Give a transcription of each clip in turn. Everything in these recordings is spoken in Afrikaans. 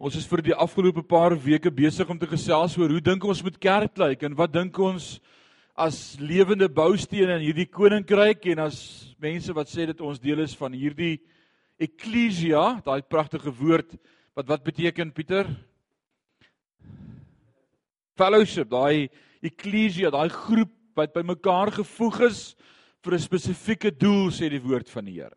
Ons is vir die afgelope paar weke besig om te gesels oor hoe dink ons moet kerk lyk en wat dink ons as lewende boustene in hierdie koninkryk en as mense wat sê dat ons deel is van hierdie eklesia, daai pragtige woord wat wat beteken Pieter? Fellowship, daai eklesia, daai groep wat bymekaar gevoeg is vir 'n spesifieke doel sê die woord van die Here.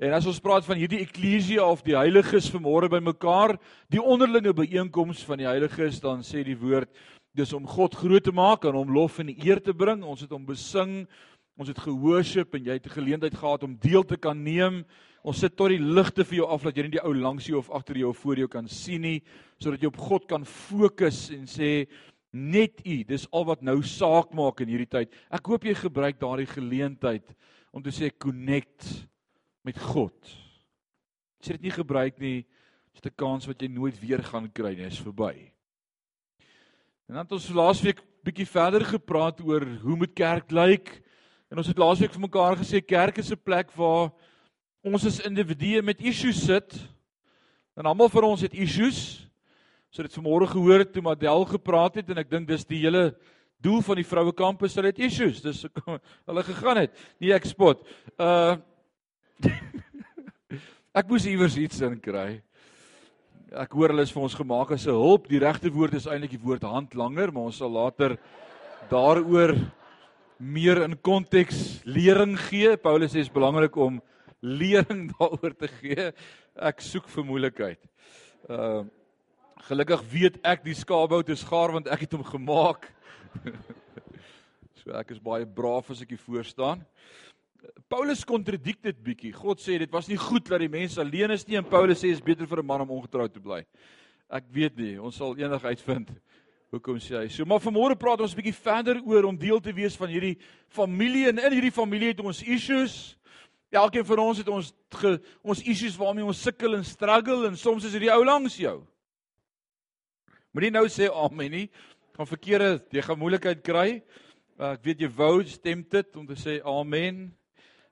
En as ons praat van hierdie eklesia of die heiliges vanmôre bymekaar, die onderlinge byeenkoms van die heiliges, dan sê die woord dis om God groot te maak en hom lof en eer te bring. Ons het hom besing, ons het gehoorship en jy het 'n geleentheid gehad om deel te kan neem. Ons sit tot die ligte vir jou af dat jy nie die ou langs jou of agter jou of voor jou kan sien nie, sodat jy op God kan fokus en sê net U, dis al wat nou saak maak in hierdie tyd. Ek hoop jy gebruik daardie geleentheid om te sê connect met God. As jy dit nie gebruik nie, is dit 'n kans wat jy nooit weer gaan kry nie, is verby. En dan het ons laasweek bietjie verder gepraat oor hoe moet kerk lyk? En ons het laasweek vir mekaar gesê kerk is 'n plek waar ons as individue met issues sit. En almal van ons het issues. So dit vanmôre gehoor het toe Madel gepraat het en ek dink dis die hele doel van die vroue kampus, hulle het issues. Dis hulle gegaan het. Nie ek spot. Uh ek moes iewers iets in kry. Ek hoor hulle is vir ons gemaak as 'n hulp. Die regte woord is eintlik die woord handlanger, maar ons sal later daaroor meer in konteks lering gee. Paulus sê dit is belangrik om lering daaroor te gee. Ek soek vir moeilikheid. Uh gelukkig weet ek die skaapbout is gaar want ek het hom gemaak. so ek is baie braaf as ek hier voor staan. Paulus kontradik dit bietjie. God sê dit was nie goed dat die mens alleen is nie en Paulus sê is beter vir 'n man om ongetrou te bly. Ek weet nie, ons sal eendag uitvind hoekom sê hy. So maar vanmôre praat ons 'n bietjie verder oor om deel te wees van hierdie familie en in hierdie familie het ons issues. Elkeen van ons het ons ge, ons issues waarmee ons sukkel en struggle en soms is dit die ou langs jou. Moenie nou sê amen nie. Gaan verkeerde, jy gaan moeilikheid kry. Ek weet jy wou stem dit om te sê amen.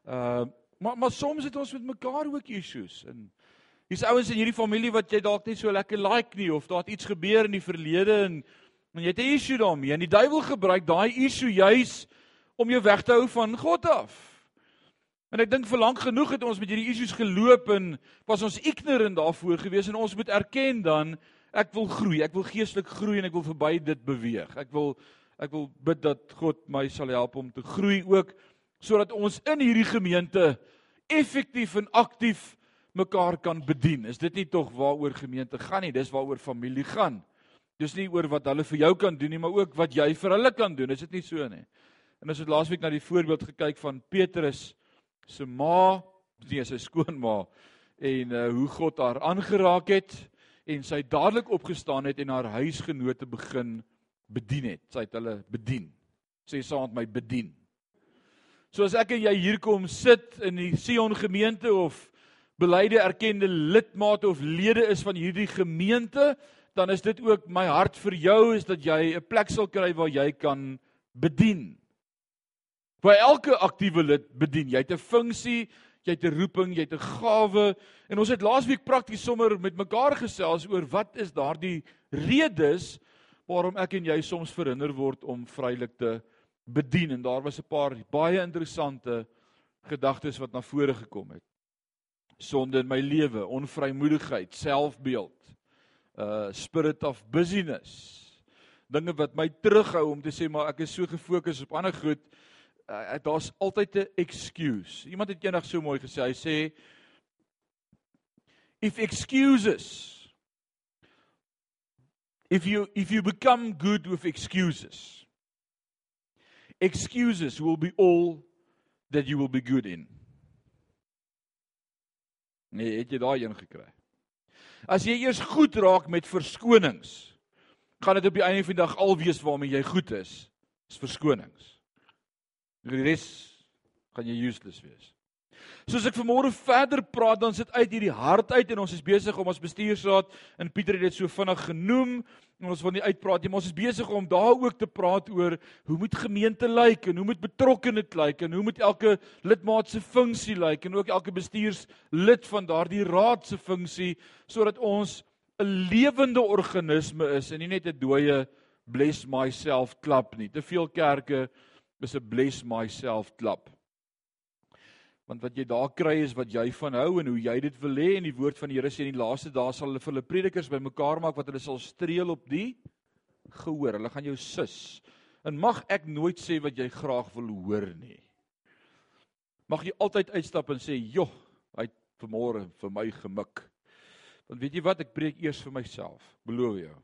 Uh maar maar soms het ons met mekaar ook issues en hier's ouens in hierdie familie wat jy dalk nie so lekker like nie of daar het iets gebeur in die verlede en en jy het 'n issue daarmee en die duiwel gebruik daai issue juis om jou weg te hou van God af. En ek dink vir lank genoeg het ons met hierdie issues geloop en was ons ignorant daarvoor gewees en ons moet erken dan ek wil groei, ek wil geestelik groei en ek wil verby dit beweeg. Ek wil ek wil bid dat God my sal help om te groei ook sodat ons in hierdie gemeente effektief en aktief mekaar kan bedien. Is dit nie tog waaroor gemeente gaan nie? Dis waaroor familie gaan. Dis nie oor wat hulle vir jou kan doen nie, maar ook wat jy vir hulle kan doen. Is dit nie so nie? En ons laasweek na die voorbeeld gekyk van Petrus se ma, nee, sy skoonma en uh, hoe God haar aangeraak het en sy dadelik opgestaan het en haar huisgenote begin bedien het. Sy het hulle bedien. Sê saam met my bedien. So as ek en jy hier kom sit in die Sion gemeente of beleide erkende lidmate of lede is van hierdie gemeente, dan is dit ook my hart vir jou is dat jy 'n plek sal kry waar jy kan bedien. Waar elke aktiewe lid bedien. Jy het 'n funksie, jy het 'n roeping, jy het 'n gawe en ons het laasweek prakties sommer met mekaar gesels oor wat is daardie redes waarom ek en jy soms verhinder word om vrylik te bedien en daar was 'n paar baie interessante gedagtes wat na vore gekom het. Sonde in my lewe, onvrymoedigheid, selfbeeld, uh spirit of busyness. Dinge wat my terughou om te sê maar ek is so gefokus op ander goed. Uh, Daar's altyd 'n excuse. Iemand het eendag so mooi gesê, hy sê if excuses if you if you become good with excuses excuses will be all that you will be good in. Nee, het jy daai een gekry? As jy eers goed raak met verskonings, gaan dit op die einde van die dag al wees waarmee jy goed is, is verskonings. Die res gaan jy useless wees. Soos ek vanmôre verder praat, dan sit uit hierdie hart uit en ons is besig om ons bestuursraad en Pieter het dit so vinnig genoem en ons wil nie uitpraat nie, maar ons is besig om daar ook te praat oor hoe moet gemeente lyk en hoe moet betrokkenheid lyk en hoe moet elke lidmaat se funksie lyk en ook elke bestuurslid van daardie raad se funksie sodat ons 'n lewende organisme is en nie net 'n dooie bless myself klap nie. Te veel kerke is 'n bless myself klap. Want wat jy daar kry is wat jy van hou en hoe jy dit wil hê en die woord van die Here sê in die laaste dae sal hulle vir hulle predikers bymekaar maak wat hulle sal streel op die gehoor. Hulle gaan jou sus. En mag ek nooit sê wat jy graag wil hoor nie. Mag jy altyd uitstap en sê, "Joh, hy het vanmôre vir my gemik." Want weet jy wat, ek preek eers vir myself, beloof jou.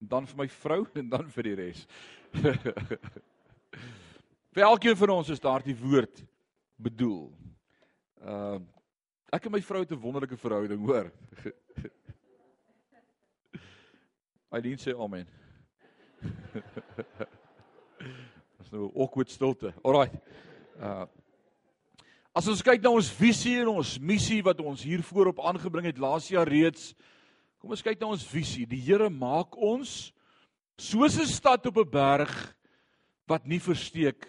En dan vir my vrou en dan vir die res. vir elkeen van ons is daardie woord bedoel. Ehm uh, ek en my vrou het 'n wonderlike verhouding, hoor. Aidien sê amen. Dis nou awkward stilte. Alraai. Uh As ons kyk na ons visie en ons missie wat ons hier voorop aangebring het laas jaar reeds, kom ons kyk na ons visie. Die Here maak ons soos 'n stad op 'n berg wat nie versteek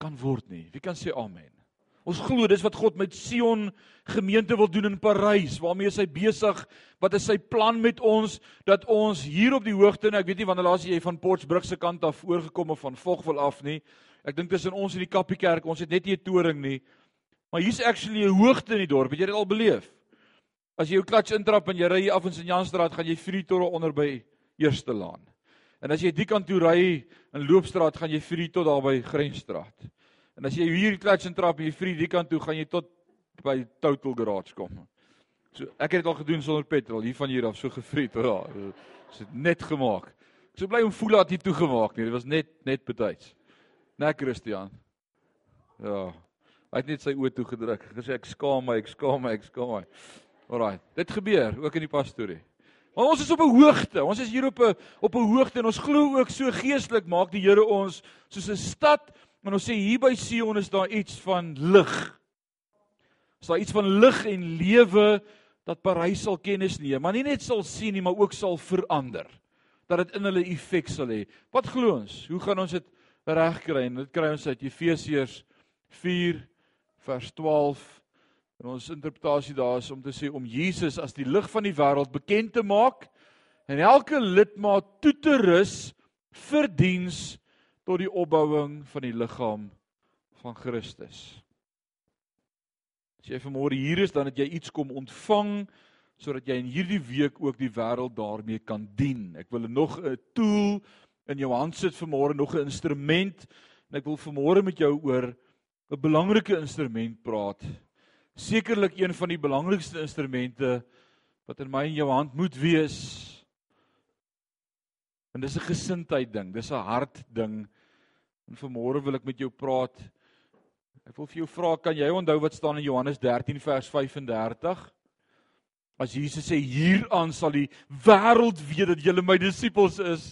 kan word nie. Wie kan sê amen? Ons glo dis wat God met Sion gemeente wil doen in Parys, waarmee hy besig, wat is sy plan met ons dat ons hier op die hoogte, nou ek weet nie wanneer laas jy van Potchefstroom se kant af oorgekom of van Vogwel af nie. Ek dink tussen ons en die Kappiekerk, ons het net nie 'n toring nie. Maar hier's actually 'n hoogte in die dorp. Het jy dit al beleef? As jy jou klats intrap en jy ry af in Sanjanstraat, gaan jy 3 torre onder by Eerste Laan. En as jy die kant toe ry in Loopstraat, gaan jy 3 tot daar by Grensstraat. En as jy hier klats intrap en jy 3 die kant toe, gaan jy tot by Total Garage kom. So ek het dit al gedoen sonder petrol hier van hier af so gefrie tot daar. Dit is net gemaak. Ek sou bly om voel dat hier toegemaak nie. Dit was net net betyds. Net Christian. Ja. Hy het net sy oë toe gedruk. Gesê ek skaam my, ek skaam my, ek skaam my. Alraai. Dit gebeur ook in die pastorie. Maar ons is op 'n hoogte. Ons is hier op 'n op 'n hoogte en ons glo ook so geestelik maak die Here ons soos 'n stad. Maar ons sê hier by Sion is daar iets van lig. Is daar iets van lig en lewe dat Parys sal kennis neem, maar nie net sal sien nie, maar ook sal verander. Dat dit in hulle effek sal hê. Wat glo ons? Hoe gaan ons dit regkry? En dit kry ons uit Efesiërs 4 vers 12 en ons interpretasie daar is om te sê om Jesus as die lig van die wêreld bekend te maak en elke lidmaat toe te rus vir diens tot die opbouing van die liggaam van Christus. As jy vanmôre hier is, dan het jy iets kom ontvang sodat jy in hierdie week ook die wêreld daarmee kan dien. Ek wil nog 'n tool in jou hand sit vanmôre, nog 'n instrument en ek wil vanmôre met jou oor 'n belangrike instrument praat. Sekerlik een van die belangrikste instrumente wat in my en jou hand moet wees. En dis 'n gesindheid ding, dis 'n hart ding. En vanmôre wil ek met jou praat. Ek wil vir jou vra, kan jy onthou wat staan in Johannes 13 vers 35? As Jesus sê hieraan sal die wêreld weet dat julle my disippels is.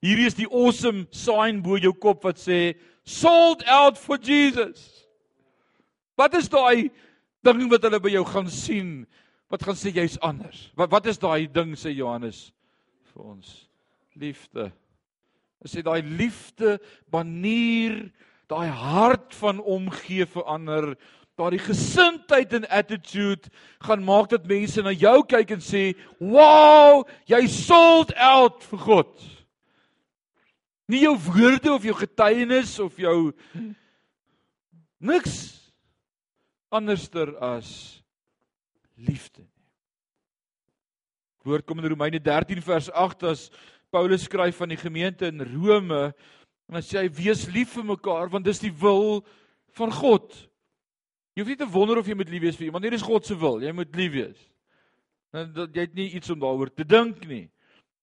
Hierdie is die awesome sign bo jou kop wat sê sold out for Jesus. Wat is daai ding wat hulle by jou gaan sien? Wat gaan sê jy's anders? Wat wat is daai ding sê Johannes vir ons? Liefde. Hy sê daai liefde banier, daai hart van omgee vir ander, daai gesindheid en attitude gaan maak dat mense na jou kyk en sê, "Wow, jy sold out vir God." Nie jou woorde of jou getuienis of jou niks anderster as liefde. Woord kom in Romeine 13 vers 8 as Paulus skryf van die gemeente in Rome en hy sê hy wees lief vir mekaar want dis die wil van God. Jy hoef nie te wonder of jy moet lief wees vir iemand nie, dis God se wil. Jy moet lief wees. En jy het nie iets om daaroor te dink nie.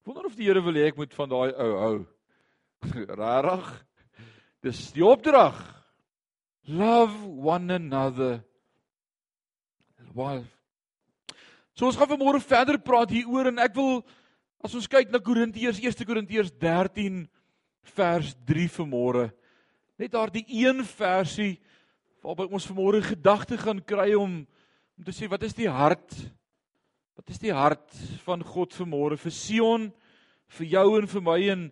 Wonder of die Here wil hê ek moet van daai ou hou. Rarig. Dis die opdrag. Love one another. Well. So ons gaan vanmôre verder praat hieroor en ek wil as ons kyk na Korintiërs 1 Korintiërs 13 vers 3 vanmôre net daardie een versie waarby ons vanmôre gedagte gaan kry om om te sê wat is die hart wat is die hart van God vanmôre vir Sion vir jou en vir my en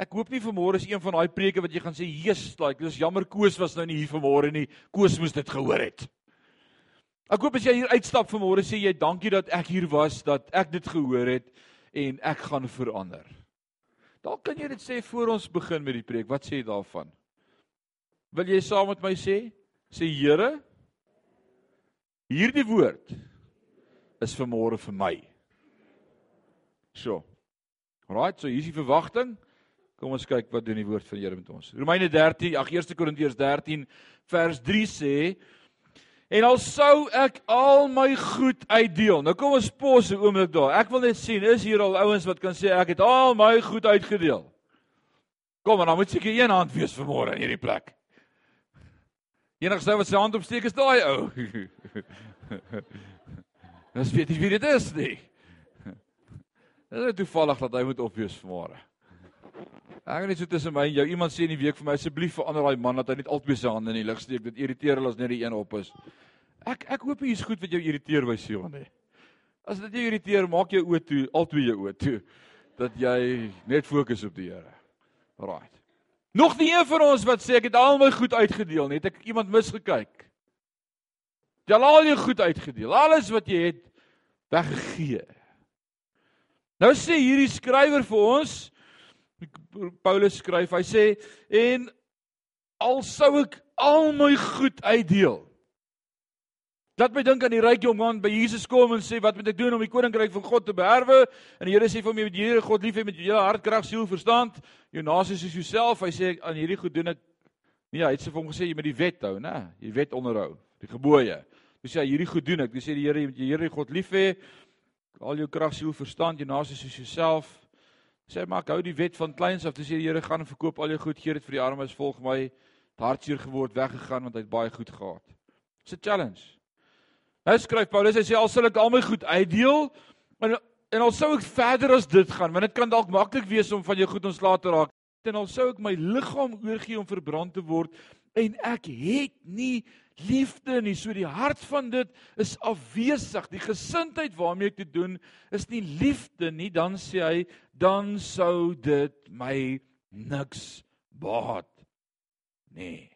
Ek hoop nie vanmôre is een van daai preke wat jy gaan sê, "Jesus, like, dis jammer Koos was nou nie hier vanmôre nie. Koos moes dit gehoor het." Ek hoop as jy hier uitstap vanmôre sê jy dankie dat ek hier was, dat ek dit gehoor het en ek gaan verander. Dalk kan jy dit sê voor ons begin met die preek. Wat sê jy daarvan? Wil jy saam met my sê? Sê Here, hierdie woord is vir môre vir my. So. Right, so hier is die verwagting. Kom ons kyk wat doen die woord van die Here met ons. Romeine 13, ag 1 Korintiërs 13 vers 3 sê En al sou ek al my goed uitdeel. Nou kom ons pos 'n oomblik daar. Ek wil net sien, is hier al ouens wat kan sê ek het al my goed uitgedeel? Kom maar, dan moet seker een hand wees vanmôre in hierdie plek. Enigste wat sy hand opsteek is daai ou. Dis weet jy wie dit is nie. Dit is toevallig dat hy moet opwees vanmôre. Ek net so tussen my en jou iemand sê in die week vir my asseblief verander daai man dat hy net albei sy hande in die lug steek. Dit irriteer hulle as net die een op is. Ek ek hoop hier's goed wat jou irriteer by Sion hè. As dit jou irriteer, maak jou oë toe, albei jou oë toe dat jy net fokus op die Here. Right. Nog nie een van ons wat sê ek het al my goed uitgedeel nie. Het ek iemand misgekyk? Jy het al jou goed uitgedeel. Alles wat jy het weggegee. Nou sê hierdie skrywer vir ons Paulus skryf, hy sê en al sou ek al my goed uitdeel. Laat my dink aan die ryk jong man by Jesus kom en sê wat moet ek doen om die koninkryk van God te beerwe? En die Here sê vir hom jy moet die Here God lief hê met jou hele hart, krag, siel, verstand. Jou naaste soos jouself. Hy sê aan hierdie goed doen ek Nee, hy het vir hom gesê jy moet die wet hou, né? Die wet onderhou, die gebooie. Dis sê hierdie goed doen ek. Dis sê die Here jy moet die Here God lief hê. Al jou krag, siel, verstand, jou naaste soos jouself. Sê maar ek hou die wet van kleins af. Dis die Here gaan en verkoop al jou goed, gee dit vir die armes, volg my. Hartseer geword, weggegaan want hy het baie goed gehad. Dis 'n challenge. Nou skryf Paulus, hy sê al sal ek al my goed uitdeel en en al sou ek verder as dit gaan, want dit kan dalk maklik wees om van jou goed ontslae te raak. En al sou ek my liggaam oorgee om verbrand te word en ek het nie liefde nie. So die hart van dit is afwesig. Die gesindheid waarmee ek dit doen is nie liefde nie. Dan sê hy, dan sou dit my niks baat nie.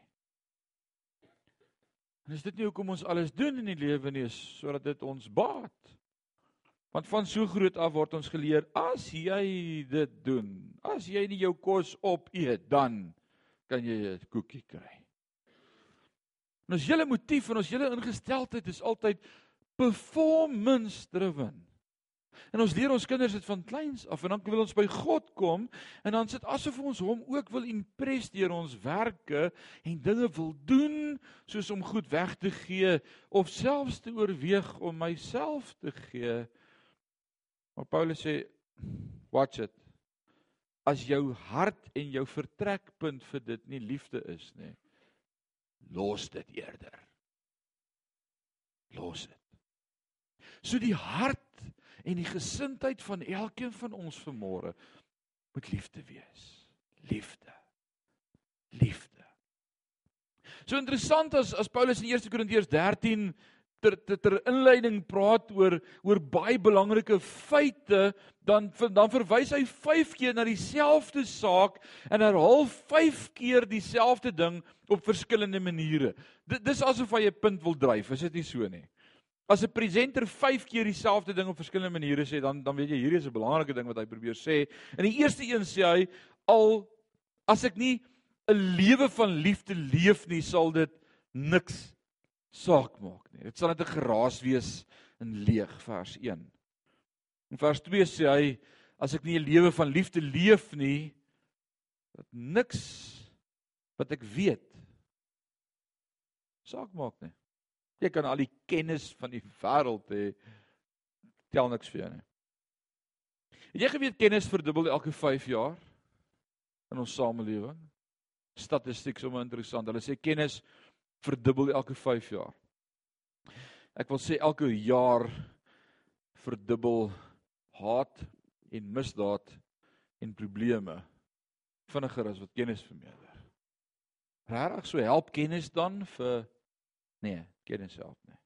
En is dit nie hoekom ons alles doen in die lewe nie, sodat dit ons baat. Want van so groot af word ons geleer as jy dit doen, as jy nie jou kos opeet, dan kan jy 'n koekie kry. En ons hele motief en ons hele ingesteldheid is altyd performance driven. En ons leer ons kinders dit van kleins af en dan wil ons by God kom en dan sit asof ons hom ook wil impress deur ons werke en dinge wil doen soos om goed weg te gee of selfs te oorweeg om myself te gee. Maar Paulus sê watch it. As jou hart en jou vertrekpunt vir dit nie liefde is nie, los dit eerder. Los dit. So die hart en die gesindheid van elkeen van ons vanmôre moet liefde wees. Liefde. Liefde. So interessant as as Paulus in 1 Korintiërs 13 ter, ter ter inleiding praat oor oor baie belangrike feite, dan dan verwys hy 5 keer na dieselfde saak en herhaal 5 keer dieselfde ding op verskillende maniere. Dit dis asof hy 'n punt wil dryf, is dit nie so nie? As 'n presenter 5 keer dieselfde ding op verskillende maniere sê, dan dan weet jy hierdie is 'n belangrike ding wat hy probeer sê. In die eerste een sê hy al as ek nie 'n lewe van liefde leef nie, sal dit niks saak maak nie. Dit sal net 'n geraas wees in leeg vers 1. In vers 2 sê hy as ek nie 'n lewe van liefde leef nie, dat niks wat ek weet saak maak nie. Jy kan al die kennis van die wêreld hê, tel niks vir jou nie. Het jy geweet kennis verdubbel elke 5 jaar in ons samelewing? Statistiek is sommer interessant. Hulle sê kennis verdubbel elke 5 jaar. Ek wil sê elke jaar verdubbel haat en misdaad en probleme vinniger as wat kennis vermeerder. Regtig so help kennis dan vir nee, kennis help nie.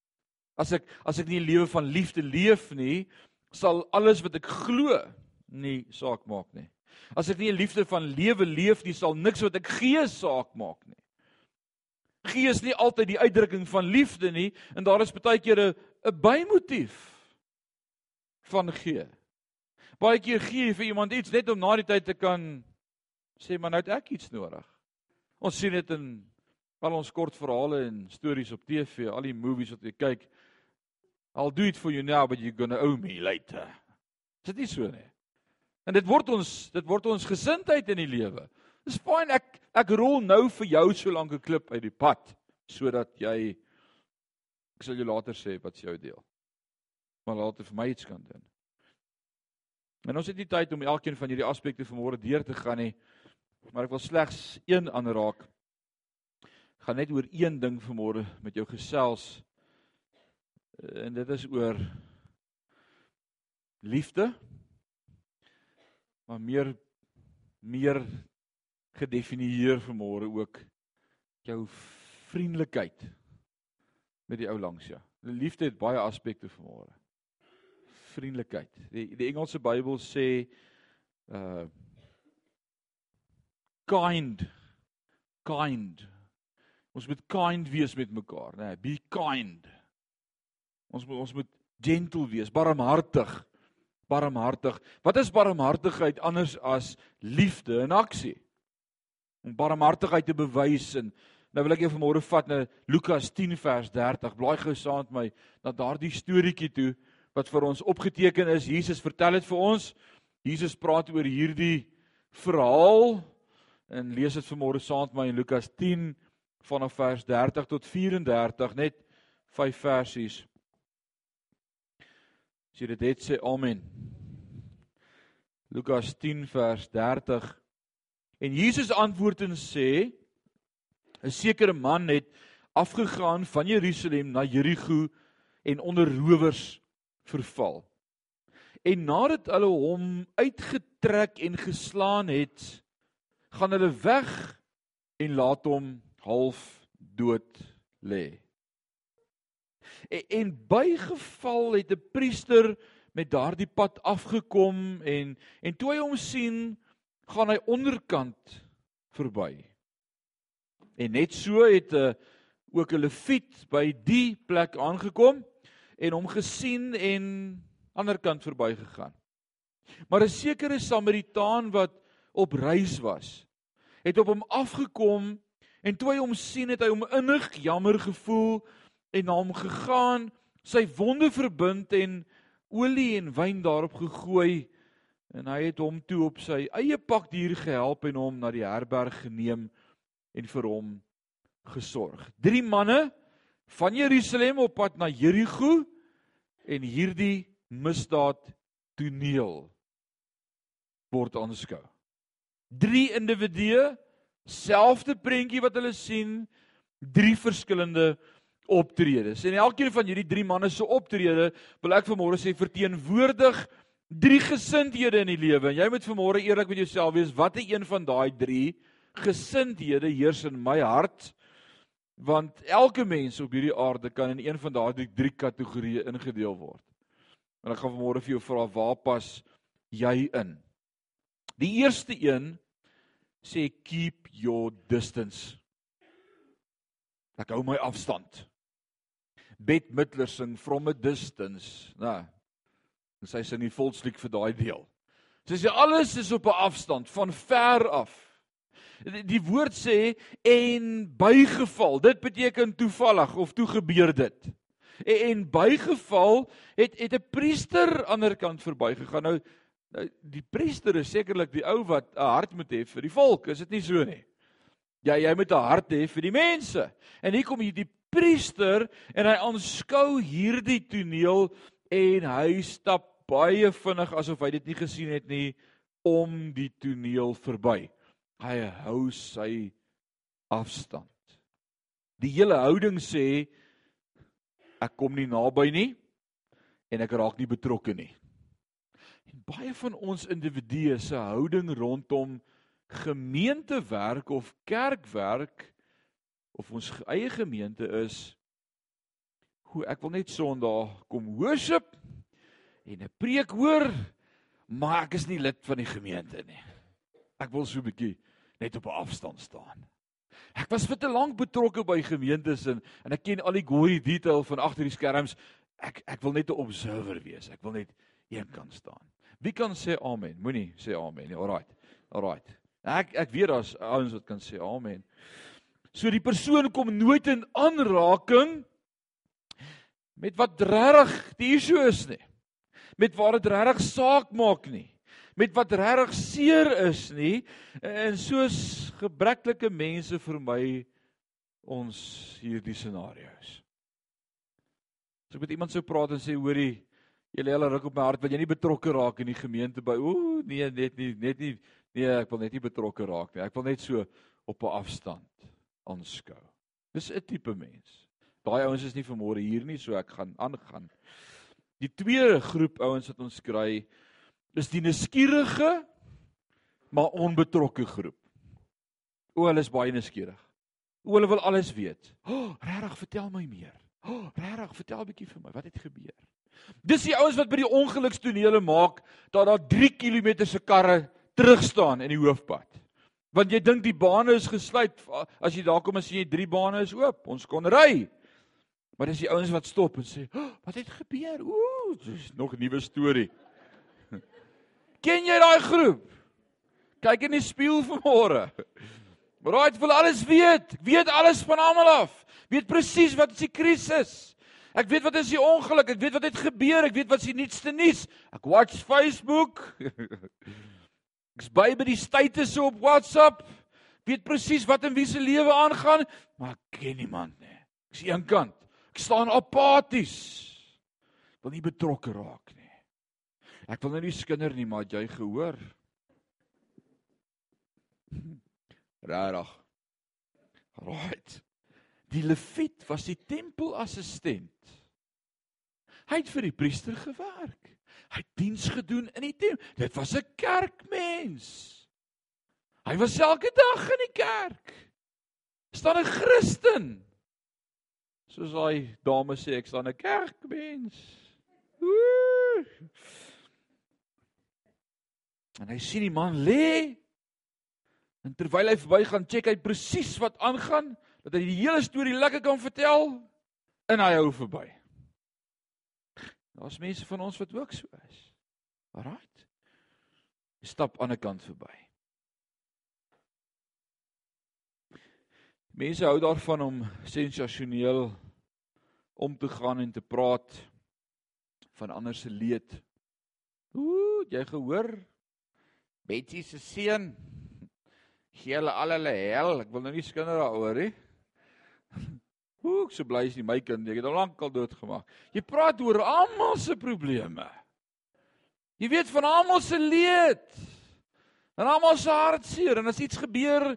As ek as ek nie 'n lewe van liefde leef nie, sal alles wat ek glo nie saak maak nie. As ek nie 'n liefde van lewe leef nie, sal niks wat ek gee saak maak nie. Gee is nie altyd die uitdrukking van liefde nie en daar is baie keer 'n 'n bymotief van gee. Baie keer gee jy vir iemand iets net om na die tyd te kan sê maar nou het ek iets nodig. Ons sien dit in al ons kortverhale en stories op TV, al die movies wat jy kyk. I'll do it for you now but you're going to owe me later. Is dit nie so nie? En dit word ons dit word ons gesindheid in die lewe. Dis fyn ek ek rol nou vir jou so lank 'n klip uit die pad sodat jy ek sal jou later sê wat jou deel. Maar later vir my iets kan doen. En ons het nie tyd om elkeen van hierdie aspekte vanmôre deur te gaan nie. Maar ek wil slegs een aanraak. Gaan net oor een ding vanmôre met jou gesels. En dit is oor liefde. Maar meer meer gedefinieer vanmôre ook jou vriendelikheid met die ou langs jou. Die liefde het baie aspekte vanmôre. Vriendelikheid. Die die Engelse Bybel sê uh kind kind. Ons moet kind wees met mekaar, nê? Nee, be kind. Ons moet ons moet gentle wees, barmhartig. Barmhartig. Wat is barmhartigheid anders as liefde in aksie? Om barmhartigheid te bewys en nou wil ek jou vanmôre vat na Lukas 10 vers 30. Blaai gou saam met my na daardie storieetjie toe wat vir ons opgeteken is. Jesus vertel dit vir ons. Jesus praat oor hierdie verhaal en lees dit vanmôre saam met my in Lukas 10 vanaf vers 30 tot 34 net 5 versies. As jy dit het sê amen. Lukas 10 vers 30 En Jesus antwoord en sê 'n sekere man het afgegaan van Jerusalem na Jerigo en onder rowers verval. En nadat hulle hom uitgetrek en geslaan het, gaan hulle weg en laat hom half dood lê. En, en bygeval het 'n priester met daardie pad afgekom en en toe hy hom sien gaan hy onderkant verby. En net so het 'n uh, eh, ook 'n leviet by die plek aangekom en hom gesien en aanderkant verbygegaan. Maar 'n sekere Samaritaan wat op reis was, het op hom afgekom en toe hy hom sien het hy hom innig jammer gevoel en na hom gegaan, sy wonde verbind en olie en wyn daarop gegooi en hy het hom toe op sy eie pakdier gehelp en hom na die herberg geneem en vir hom gesorg. Drie manne van Jerusalem op pad na Jerigo en hierdie misdaad toneel word aanskou. Drie individue, selfde prentjie wat hulle sien, drie verskillende optredes. En elkeen van hierdie drie manne se optrede, wil ek vanmôre sê verteenwoordig drie gesindhede in die lewe. Jy moet vanmôre eerlik met jouself wees, watter een van daai drie gesindhede heers in my hart? Want elke mens op hierdie aarde kan in een van daardie drie kategorieë ingedeel word. En ek gaan vanmôre vir jou vra waar pas jy in? Die eerste een sê keep your distance. Ek hou my afstand. Bette Midler sing from a distance. Nou, En sy sing die volkslied vir daai deel. Sy sê alles is op 'n afstand van ver af. Die, die woord sê en bygeval. Dit beteken toevallig of toe gebeur dit. En, en bygeval het het 'n priester die ander kant verbygegaan. Nou nou die priester is sekerlik die ou wat 'n hart moet hê vir die volk, is dit nie so nie? Ja, jy moet 'n hart hê vir die mense. En hier kom hierdie priester en hy aanskou hierdie toneel en hy stap baie vinnig asof hy dit nie gesien het nie om die toneel verby. Hy hou sy afstand. Die hele houding sê ek kom nie naby nie en ek raak nie betrokke nie. En baie van ons individue se houding rondom gemeentewerk of kerkwerk of ons eie gemeente is hoe ek wil net Sondag kom worship en 'n preek hoor, maar ek is nie lid van die gemeente nie. Ek wil so 'n bietjie net op 'n afstand staan. Ek was vir te lank betrokke by gemeentes en en ek ken al die gory detail van agter die skerms. Ek ek wil net 'n observer wees. Ek wil net een kan staan. Wie kan sê amen? Moenie sê amen nie. Alraight. Alraight. Ek ek weet daar's ouens wat kan sê amen. So die persoon kom nooit in aanraking met wat regtig die issue is nie. Met waar dit regtig saak maak nie. Met wat regtig seer is nie. En soos gebreklike mense vir my ons hierdie scenario's. So ek met iemand sou praat en sê hoorie, jy lê al ruk op my hart, wil jy nie betrokke raak in die gemeente by ooh nee, net nie net nie nee, ek wil net nie betrokke raak nie. Ek wil net so op 'n afstand aanskou. Dis 'n tipe mens. Daai ouens is nie vanmôre hier nie, so ek gaan aangaan. Die tweede groep ouens wat ons kry is die nuuskierige maar onbetrokke groep. O, hulle is baie nuuskierig. O, hulle wil alles weet. O, oh, regtig, vertel my meer. O, oh, regtig, vertel 'n bietjie vir my, wat het gebeur? Dis die ouens wat by die ongelukstonele maak dat daar 3 km se karre terug staan in die hoofpad. Want jy dink die bane is gesluit as jy daar kom en sien jy drie bane is oop. Ons kon ry. Maar dis die ouens wat stop en sê, oh, "Wat het gebeur? Ooh, dis nog 'n nuwe storie." Ken jy daai groep? Kyk in die spieël vanmôre. Maar raai, wil alles weet. Ek weet alles van almal af. Weet presies wat is die krisis. Ek weet wat is die ongeluk. Ek weet wat het gebeur. Ek weet wat is die nuutste nuus. Ek watch Facebook. Ek's by by die statusse op WhatsApp. Weet presies wat in wie se lewe aangaan, maar ek ken niemand nie. Ek's eenkant. Ek staan apaties. Wil nie betrokke raak nie. Ek wil nou nie skinder nie, maar jy gehoor. Rarig. Right. Die leviet was die tempelassistent. Hy het vir die priester gewerk. Hy het diens gedoen in die tempel. Dit was 'n kerkmens. Hy was elke dag in die kerk. Staan 'n Christen soos daai dame sê ek staan 'n kerkmens. Woe! En hy sien die man lê. En terwyl hy verbygaan, check hy presies wat aangaan, dat hy die hele storie lekker kan vertel en hy hou verby. Daar's mense van ons wat ook so is. Alraait. Stap aan 'n kant verby. Mense hou daarvan om sensasioneel om te gaan en te praat van ander se leed. Ooh, jy gehoor? Betsy se seun gee hulle al hulle hel. Ek wil nou nie skinder daaroor nie. Ooh, ek so bly is nie my kind. Ek het al lank al doodgemaak. Jy praat oor almal se probleme. Jy weet van almal se leed. En almal se hartseer en as iets gebeur,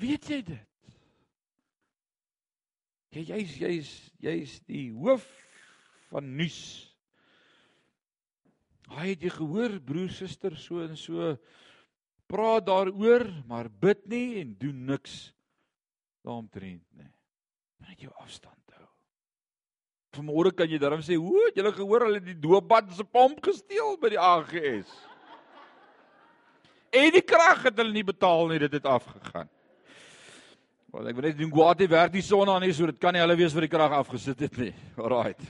weet jy dit. Jy jy's jy's jy's die hoof van nuus. Hy het jy gehoor broer suster so en so praat daaroor, maar bid nie en doen niks daaromtrent nie. Net jou afstand hou. Vanmôre kan jy daarom sê, "O, jy het gehoor hulle het die doopbad se pomp gesteel by die AGS." En die krag het hulle nie betaal nie, dit het afgegaan. Want ek weet net doen Guati werk die son aan nie, so dit kan nie hulle wees wat die krag afgesit het nie. Alraait.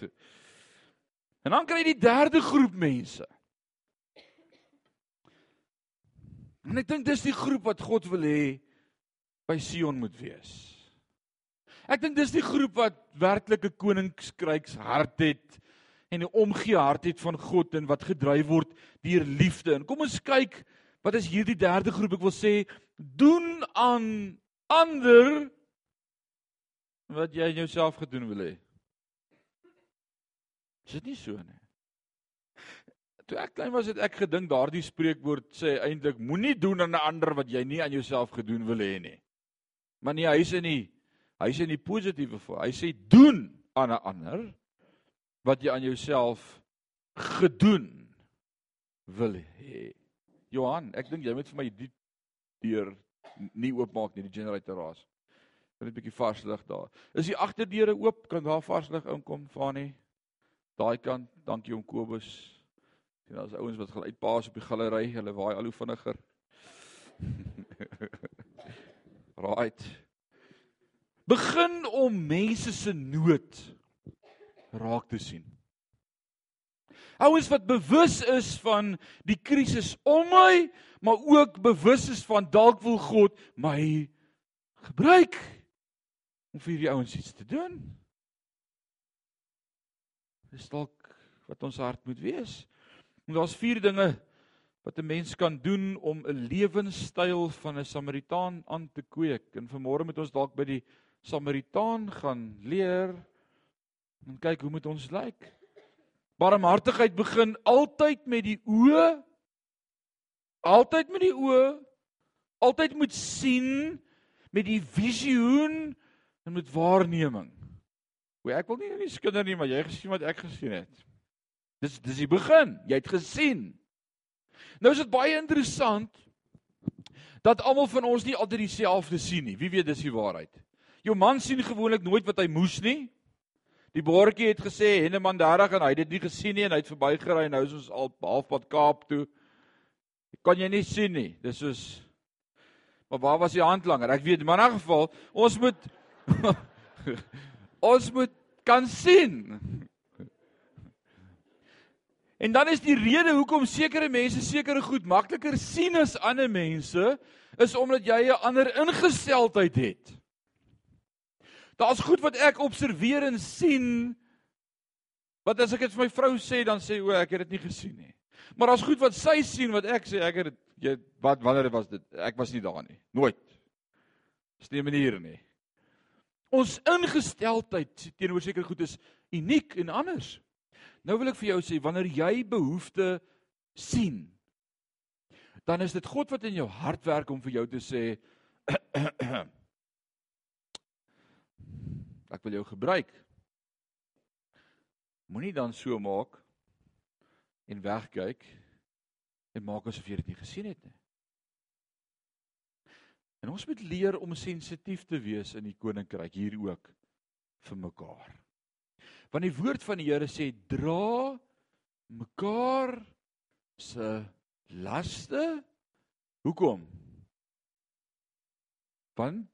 En dan kry jy die derde groep mense. En ek dink dis die groep wat God wil hê by Sion moet wees. Ek dink dis die groep wat werklike koningskryks hart het en 'n omgee hart het van God en wat gedryf word deur liefde. En kom ons kyk wat is hierdie derde groep? Ek wil sê doen aan ander wat jy in jouself gedoen wil hê. Is dit nie so nie? Toe ek klein was het ek gedink daardie spreekwoord sê eintlik moenie doen aan 'n ander wat jy nie aan jouself gedoen wil hê nie. Maar nee, hy's in die hy's in die positiewe voor. Hy sê doen aan 'n ander wat jy aan jouself gedoen wil hê. Johan, ek dink jy moet vir my die deur nie oopmaak nie, die generator raas. Kan net 'n bietjie vars lig daar. Is die agterdeure oop? Kan daar vars lig inkom, Fanie? Daai kant, dankie om Kobus. Sien daar's ouens wat gaan uitpaas op die galery, hulle waai al hoe vinniger. right. begin om mense se nood raak te sien. Ouens wat bewus is van die krisis om my, maar ook bewus is van dalk wil God my gebruik om vir hierdie ouens iets te doen. Dis dalk wat ons hart moet wees. En daar's vier dinge wat 'n mens kan doen om 'n lewenstyl van 'n Samaritaan aan te kweek. En vanmôre moet ons dalk by die Samaritaan gaan leer en kyk hoe moet ons lyk? Barmhartigheid begin altyd met die oë. Altyd met die oë. Altyd moet sien met die visioen en met waarneming. O, ek wil nie nie skinder nie, maar jy gesien wat ek gesien het. Dis dis die begin. Jy het gesien. Nou is dit baie interessant dat almal van ons nie altyd dieselfde sien nie. Wie weet dis die waarheid? Jou man sien gewoonlik nooit wat hy moes nie. Die bordjie het gesê Henneman 30 en hy het dit nie gesien nie en hy het verbygery en nou is ons al halfpad Kaap toe. Kan jy nie sien nie. Dis soos Maar waar was die handlanger? Ek weet, maar in 'n geval, ons moet ons moet kan sien. En dan is die rede hoekom sekere mense sekere goed makliker sien as ander mense is omdat jy 'n ander ingesteldheid het. Daar's goed wat ek observeer en sien wat as ek dit vir my vrou sê dan sê o, ek het dit nie gesien nie. Maar daar's goed wat sy sien wat ek sê ek het dit jy wat wanneer was dit? Ek was nie daar nie. Nooit. Dis nie 'n manier nie. Ons ingesteldheid teenoor sekere goed is uniek en anders. Nou wil ek vir jou sê wanneer jy behoefte sien dan is dit God wat in jou hart werk om vir jou te sê Ek wil jou gebruik. Moenie dan so maak en wegkyk en maak asof jy dit nie gesien het nie. En ons moet leer om sensitief te wees in die koninkryk hier ook vir mekaar. Want die woord van die Here sê dra mekaar se laste. Hoekom? Want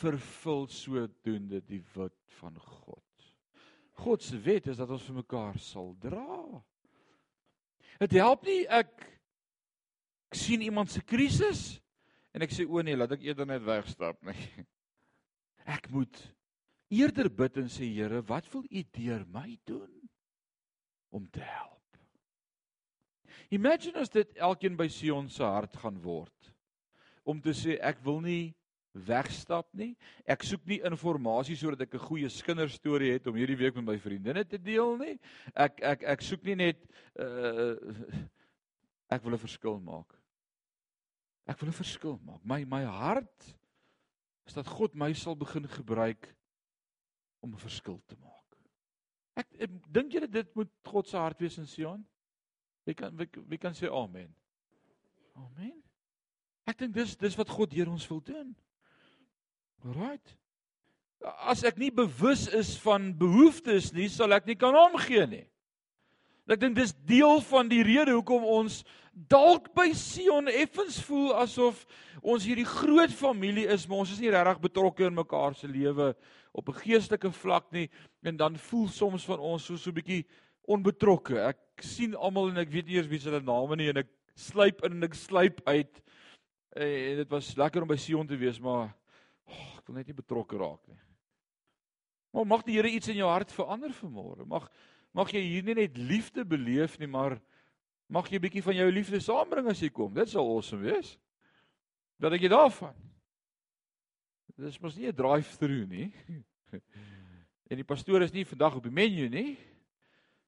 vervul sodoende die wet van God. God se wet is dat ons vir mekaar sal dra. Dit help nie ek, ek sien iemand se krisis en ek sê o nee, laat ek eerder net wegstap nie. Ek moet eerder bid en sê Here, wat wil U deur my doen om te help? Imagine as dit elkeen by Sion se hart gaan word om te sê ek wil nie wegstap nie. Ek soek nie inligting sodat ek 'n goeie kinderstorie het om hierdie week met my vriendinne te deel nie. Ek ek ek soek nie net uh ek wil 'n verskil maak. Ek wil 'n verskil maak. My my hart is dat God my sal begin gebruik om 'n verskil te maak. Ek, ek dink julle dit moet God se hart wees in Sion? Wie kan wie, wie kan sê amen? Amen. Ek dink dis dis wat God deur ons wil doen. Right. As ek nie bewus is van behoeftes nie, sal ek nie kan omgee nie. Ek dink dis deel van die rede hoekom ons dalk by Sion effens voel asof ons hierdie groot familie is, maar ons is nie regtig betrokke in mekaar se lewe op 'n geestelike vlak nie en dan voel soms van ons so so 'n bietjie onbetrokke. Ek sien almal en ek weet nie eers wie se hulle name nie en ek sluip in en ek sluip uit. En dit was lekker om by Sion te wees, maar wil net nie betrokke raak nie. Maar mag die Here iets in jou hart verander vanmôre. Mag mag jy hier nie net liefde beleef nie, maar mag jy 'n bietjie van jou liefde saambring as jy kom. Dit sal awesome wees. Wat dink jy daarvan? Dit is mos nie 'n drive-through nie. En die pastoor is nie vandag op die menu nie.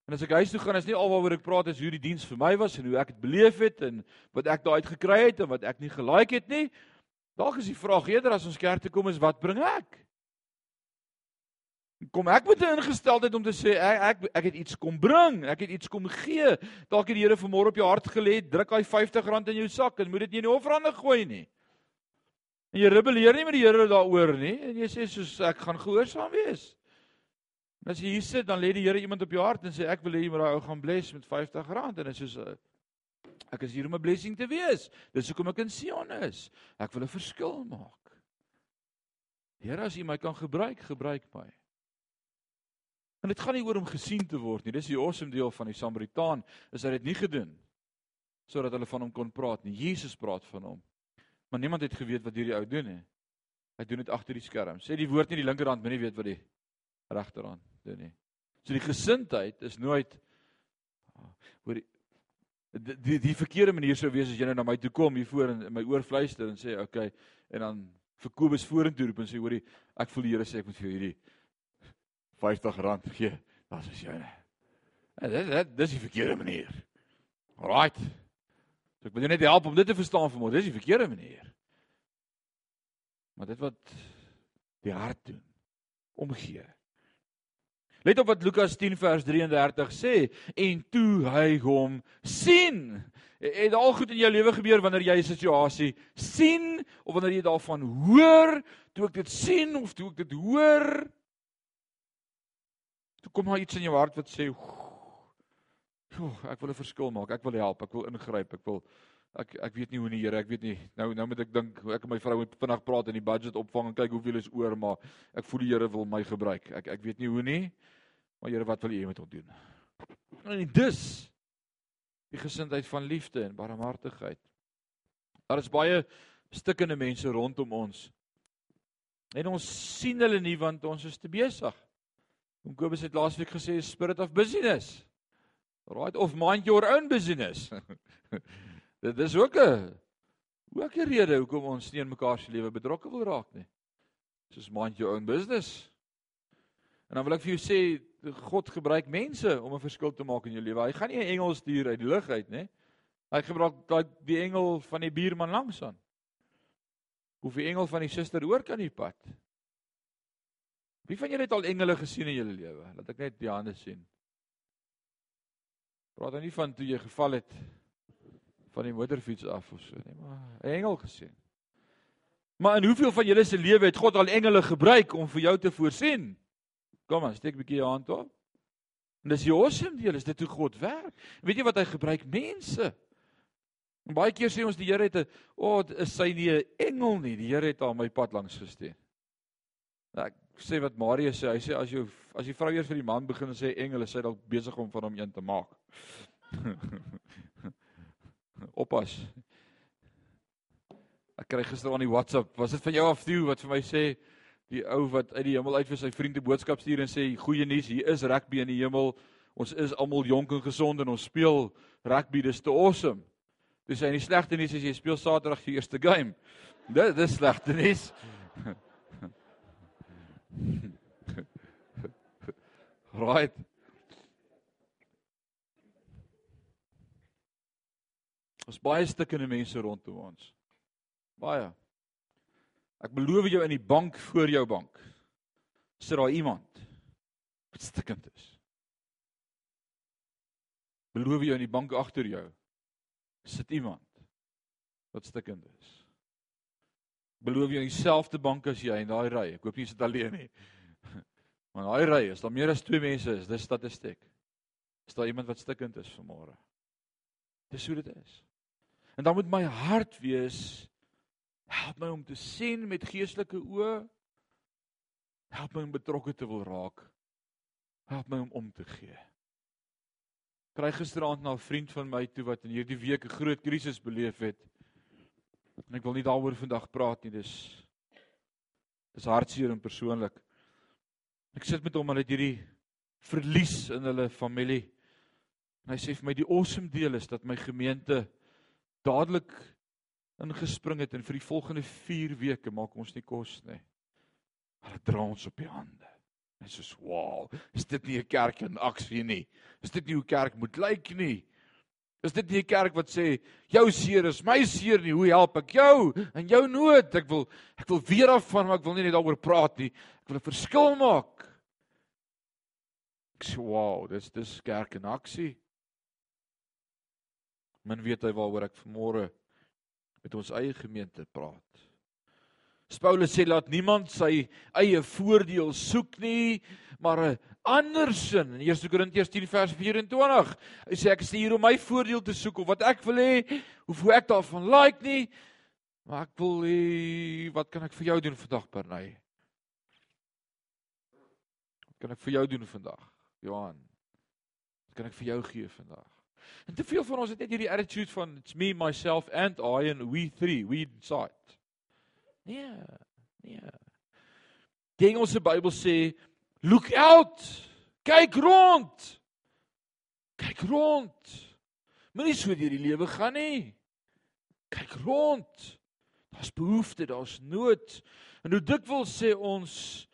En as ek huis toe gaan, is nie alwaaroor ek praat is hoe die diens vir my was en hoe ek dit beleef het en wat ek daai uit gekry het en wat ek nie gelike het nie, Dalk is die vraag eerder as ons kerk toe kom is wat bring ek? Kom ek met 'n ingesteldheid om te sê ek ek ek het iets kom bring, ek het iets kom gee. Dalk het die Here vanmôre op jou hart gelê, druk hy R50 in jou sak en moet dit nie in die offerande gooi nie. En jy rebelleer nie met die Here daaroor nie en jy sê soos ek gaan gehoorsaam wees. En as jy hier sit, dan lê die Here iemand op jou hart en sê ek wil hê jy moet daai ou gaan bless met R50 en dit is soos Ek is hier om 'n blessing te wees. Dis hoekom ek in Sion is. Ek wil 'n verskil maak. Here, as U my kan gebruik, gebruik my. En dit gaan nie oor om gesien te word nie. Dis die awesome deel van die Samaritaan, is hy dit nie gedoen sodat hulle van hom kon praat nie. Jesus praat van hom. Maar niemand het geweet wat hierdie ou doen nie. Hy doen dit agter die skerm. Sê die woord nie die linkerhand, maar nie weet wat die regterhand doen nie. So die gesindheid is nooit hoor die, die die verkeerde manier sou wees as jy nou na my toe kom hier voor en my oor fluister en sê okay en dan vir Kobus vorentoe roep en sê hoorie ek voel die Here sê ek moet vir jou hierdie R50 gee. Das is joune. En dit dit dis die verkeerde manier. Alraight. So ek wil jou net help om dit te verstaan vir my. Dis die verkeerde manier. Maar dit wat die hart doen, omgee. Let op wat Lukas 10 vers 33 sê en toe hy hom sien. Het al goed in jou lewe gebeur wanneer jy 'n situasie sien of wanneer jy daarvan hoor, toe ek dit sien of toe ek dit hoor, toe kom daar iets in jou hart wat sê, "Oef, ek wil 'n verskil maak. Ek wil help. Ek wil ingryp. Ek wil ek ek weet nie hoe nie, Here. Ek weet nie. Nou nou moet ek dink ek en my vrou moet vinnig praat en die budget opvang en kyk hoeveel is oor, maar ek voel die Here wil my gebruik. Ek ek weet nie hoe nie. Maar Here, wat wil U met ons doen? En dis die gesindheid van liefde en barmhartigheid. Daar is baie stikkende mense rondom ons. En ons sien hulle nie want ons is te besig. Kom Kobus het laasweek gesê spirit of busyness. Right of mind your own business. Dit is ook 'n ook 'n rede hoekom ons nie in mekaar se lewe betrokke wil raak nie. Soos mind your own business. En dan wil ek vir jou sê God gebruik mense om 'n verskil te maak in jou lewe. Hy gaan nie 'n engel stuur uit die lug uit nie. Hy gebruik daai die engel van die buurman langs aan. Of die engel van die suster oor kan die pad. Wie van julle het al engele gesien in julle lewe? Laat ek net die hande sien. Praat dan nie van toe jy geval het van die motorfiets af of so nie, maar 'n engel gesien. Maar in hoeveel van julle se lewe het God al engele gebruik om vir jou te voorsien? Kom aan, steek 'n bietjie jou hand op. En dis die awesome deel, is dit hoe God werk. Weet jy wat hy gebruik? Mense. En baie keer sê ons die Here het 'n o, oh, is sy nie 'n engel nie. Die Here het haar my pad langs gestuur. Nou, ek sê wat Maria sê, hy sê as jy as die vrou eers vir die man begin sê engele, sy dalk besig om van hom een te maak. Oppas. Ek kry gister aan die WhatsApp, was dit van jou af toe wat vir my sê die ou wat uit die hemel uit vir sy vriende boodskap stuur en sê goeie nuus, hier is rugby in die hemel. Ons is almal jonk en gesond en ons speel rugby, dis te awesome. Dis hy nie slegte nuus as jy speel Saterdag die eerste game. Dit dis slegte nuus. right. Ons baie stukkende mense rondom ons. Baie. Ek beloof jou in die bank voor jou bank sit daar iemand wat stikkend is. Beloof jou in die bank agter jou sit iemand wat stikkend is. Beloof jou in dieselfde bank as jy in daai ry. Ek hoop nie jy sit alleen nie. Maar daai ry is daar meer as 2 mense is, dis statistiek. Is daar iemand wat stikkend is vanmôre? Dis hoe dit is. En dan moet my hart wees Help my om te sien met geestelike oë. Help my om betrokke te wil raak. Help my om om te gee. Kry gisteraand na 'n vriend van my toe wat in hierdie week 'n groot krisis beleef het. En ek wil nie daaroor vandag praat nie. Dis dis hartseer en persoonlik. Ek sit met hom al het hierdie verlies in hulle familie. En hy sê vir my die awesome deel is dat my gemeente dadelik ingespring het en vir die volgende 4 weke maak ons nie kos nie. Hulle dra ons op die hande. En soos, "Wow, is dit nie 'n kerk in aksie nie? Is dit nie hoe kerk moet lyk nie? Is dit nie 'n kerk wat sê, jou seer is my seer nie, hoe help ek jou in jou nood? Ek wil ek wil weer af van, maar ek wil nie net daaroor praat nie. Ek wil 'n verskil maak." Ek sê, "Wow, dis dis kerk in aksie." Men weet hy waaroor ek vanmôre met ons eie gemeente praat. Paulus sê laat niemand sy eie voordeel soek nie, maar 'n ander sin. In 1 Korintiërs 10 vers 24, hy sê ek is hier om my voordeel te soek of wat ek wil hê, of hoe ek daarvan like nie, maar ek wil hê wat kan ek vir jou doen vandag Bernay? Wat kan ek vir jou doen vandag? Johan. Wat kan ek vir jou gee vandag? En te veel van ons het net hierdie attitude van it's me myself and I and we three, we decide. Nee. Nee. Die Engelse Bybel sê look out. Kyk rond. Kyk rond. Moenie so deur die lewe gaan nie. Kyk rond. Daar's behoefte, daar's nood. En hoe dikwels sê ons,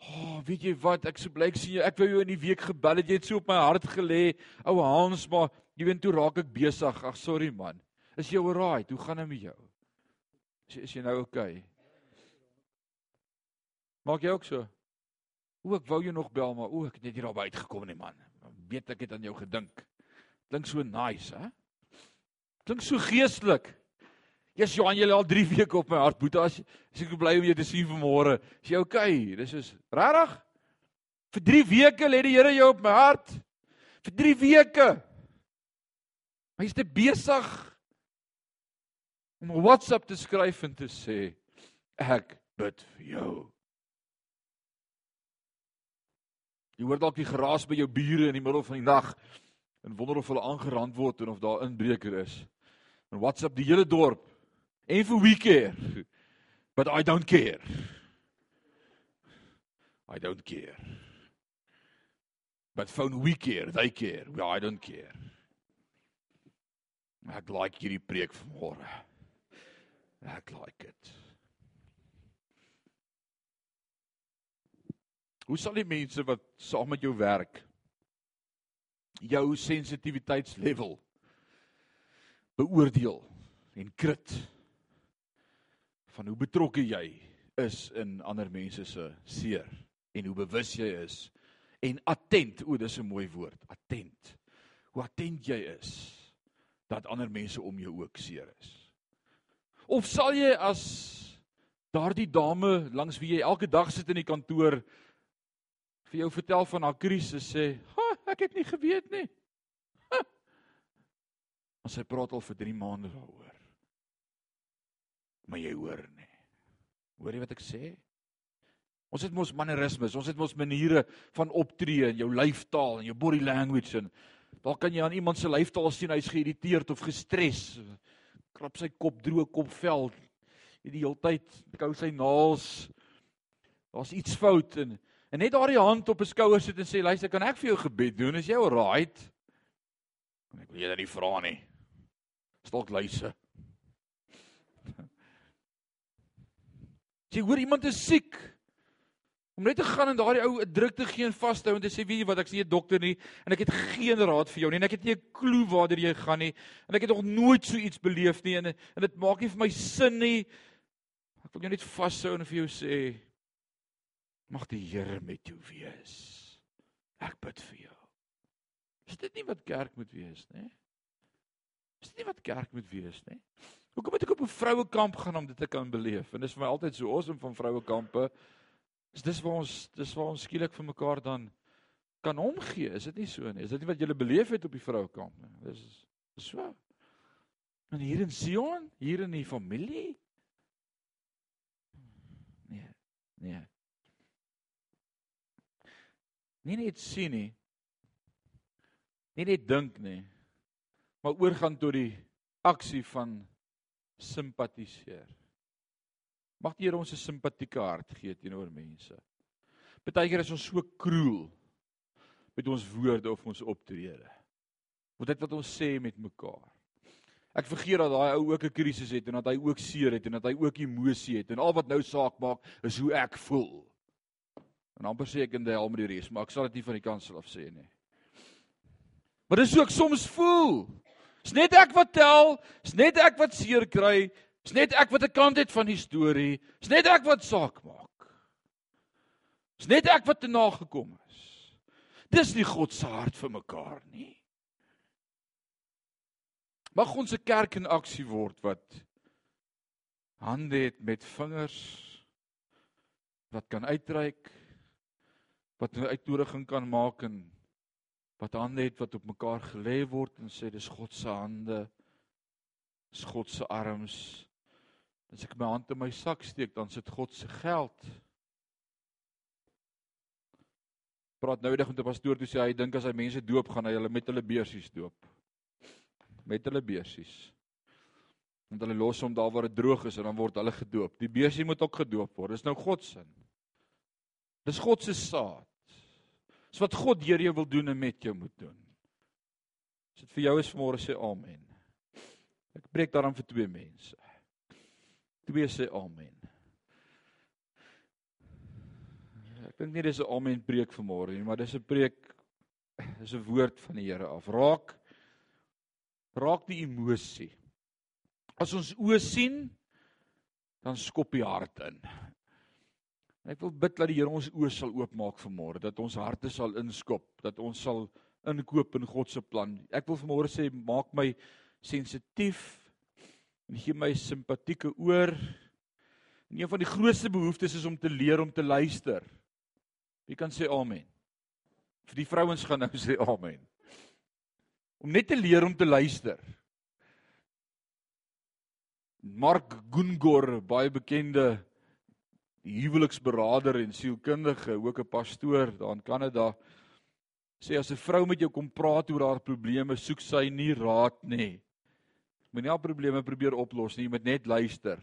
"Ag, oh, weet jy wat, ek so bly ek sien jou. Ek wou jou in die week gebel het. Jy het so op my hart gelê. Ou Hans, maar jy weet toe raak ek besig. Ag, sorry man. Is jy alright? Hoe gaan dit met jou? Is, is jy nou okay? Maak jy ook so? O, ek wou jou nog bel, maar o, ek het net hier daarby uitgekom nie man. Weet ek het aan jou gedink. Klink so nice, hè? Klink so geestelik. Jesus Johan, jy lê al 3 weke op my hart, Boeta. As, ek bly om jou te sien vanmôre. Is jy okay? Dis is regtig? Vir 3 weke lê die Here jou op my hart. Vir 3 weke. Maar jy's te besig om 'n WhatsApp te skryf en te sê ek bid vir jou. Jy hoor dalk die geraas by jou bure in die middel van die nag en wonder of hulle aangerand word en of daar inbreker is. En WhatsApp die hele dorp En for we care. But I don't care. I don't care. But phone we care, they care. Well, I don't care. Ek like hierdie preek vanmôre. Ek like it. Hoe sal die mense wat saam met jou werk jou sensitiwiteitslevel beoordeel en krit? Van hoe betrokke jy is in ander mense se seer en hoe bewus jy is. En attent o dis 'n mooi woord attent. Hoe attent jy is dat ander mense om jou ook seer is. Of sal jy as daardie dame langs wie jy elke dag sit in die kantoor vir jou vertel van haar krisis sê ha ek het nie geweet nie. Ons sy praat al vir 3 maande daaroor maar jy hoor nie. Hoor jy wat ek sê? Ons het mos mannerismes, ons het mos maniere van optree en jou lyfstaal en jou body language en daar kan jy aan iemand se lyfstaal sien hy's geïrriteerd of gestres. Krap sy kop droë kopvel. Hy die hele tyd kou sy naels. Daar's iets fout en en net daardie hand op 'n skouer sit en sê luister, kan ek vir jou gebed doen? Is jy alright? Ek wil jy dan nie vra nie. Stalk luise. Jy hoor iemand is siek, om net te gaan en daardie ou 'n druk te gee en vashou en te sê weet jy wat ek's nie 'n dokter nie en ek het geen raad vir jou nie en ek het nie 'n klou waar jy gaan nie en ek het nog nooit so iets beleef nie en en dit maak nie vir my sin nie. Ek wil jou net vashou en vir jou sê mag die Here met jou wees. Ek bid vir jou. Is dit nie wat kerk moet wees nie? Is dit nie wat kerk moet wees nie? Hoekom moet ek op 'n vrouekamp gaan om dit te kan beleef? En dis vir my altyd so awesome van vrouekampe. Is dis waar ons dis waar ons skielik vir mekaar dan kan omgee. Is dit nie so nie? Is dit nie wat jy beleef het op die vrouekamp nie? Dis is so. En hier in Sion, hier in die familie? Nee. Nee. Nie net sien nie. Nie net dink nie. Maar oorgaan tot die aksie van simpatiseer. Mag die Here ons 'n simpatieke hart gee teenoor mense. Partykeer is ons so kruel met ons woorde of ons optrede. Wat dit wat ons sê met mekaar. Ek vergeet dat daai ou ook 'n krisis het en dat hy ook seer het en dat hy ook emosie het en al wat nou saak maak is hoe ek voel. En amper sê ek in die hel met die res, maar ek sal dit nie van die kansel af sê nie. Maar dis hoe ek soms voel. Dis net ek wat tel, dis net ek wat seer kry, dis net ek wat 'n kant het van die storie, dis net ek wat saak maak. Dis net ek wat te nagekom is. Dis nie God se hart vir mekaar nie. Mag ons 'n kerk in aksie word wat hande het met vingers wat kan uitreik wat 'n uitnodiging kan maak en wat hande het wat op mekaar gelê word en sê dis God se hande dis God se arms as ek my hand in my sak steek dan sit God se geld Praat nou eendag met 'n pastoor toe sê hy dink as hy mense doop gaan hy hulle met hulle beursies doop. Met hulle beursies. Want hulle los hom daar waar dit droog is en dan word hulle gedoop. Die beursie moet ook gedoop word. Dis nou God se. Dis God se saad. Dis wat God deur jou wil doen en met jou moet doen. As dit vir jou is vanmôre sê amen. Ek preek daarom vir twee mense. Twee sê amen. Ek dink nie dis 'n amen preek vanmôre nie, maar dis 'n preek dis 'n woord van die Here af. Raak raak die emosie. As ons oë sien, dan skop die hart in. Ek wil bid dat die Here ons oë sal oopmaak vanmôre, dat ons harte sal inskop, dat ons sal inkoop in God se plan. Ek wil vanmôre sê maak my sensitief en gee my simpatieke oor. En een van die grootste behoeftes is om te leer om te luister. Wie kan sê amen? Vir die vrouens gaan nou sê amen. Om net te leer om te luister. Mark Gungor, baie bekende huweliksberader en sielkundige, ook 'n pastoor daar in Kanada, sê as 'n vrou met jou kom praat oor haar probleme, soek sy nie raad nie. Moenie haar probleme probeer oplos nie, jy moet net luister.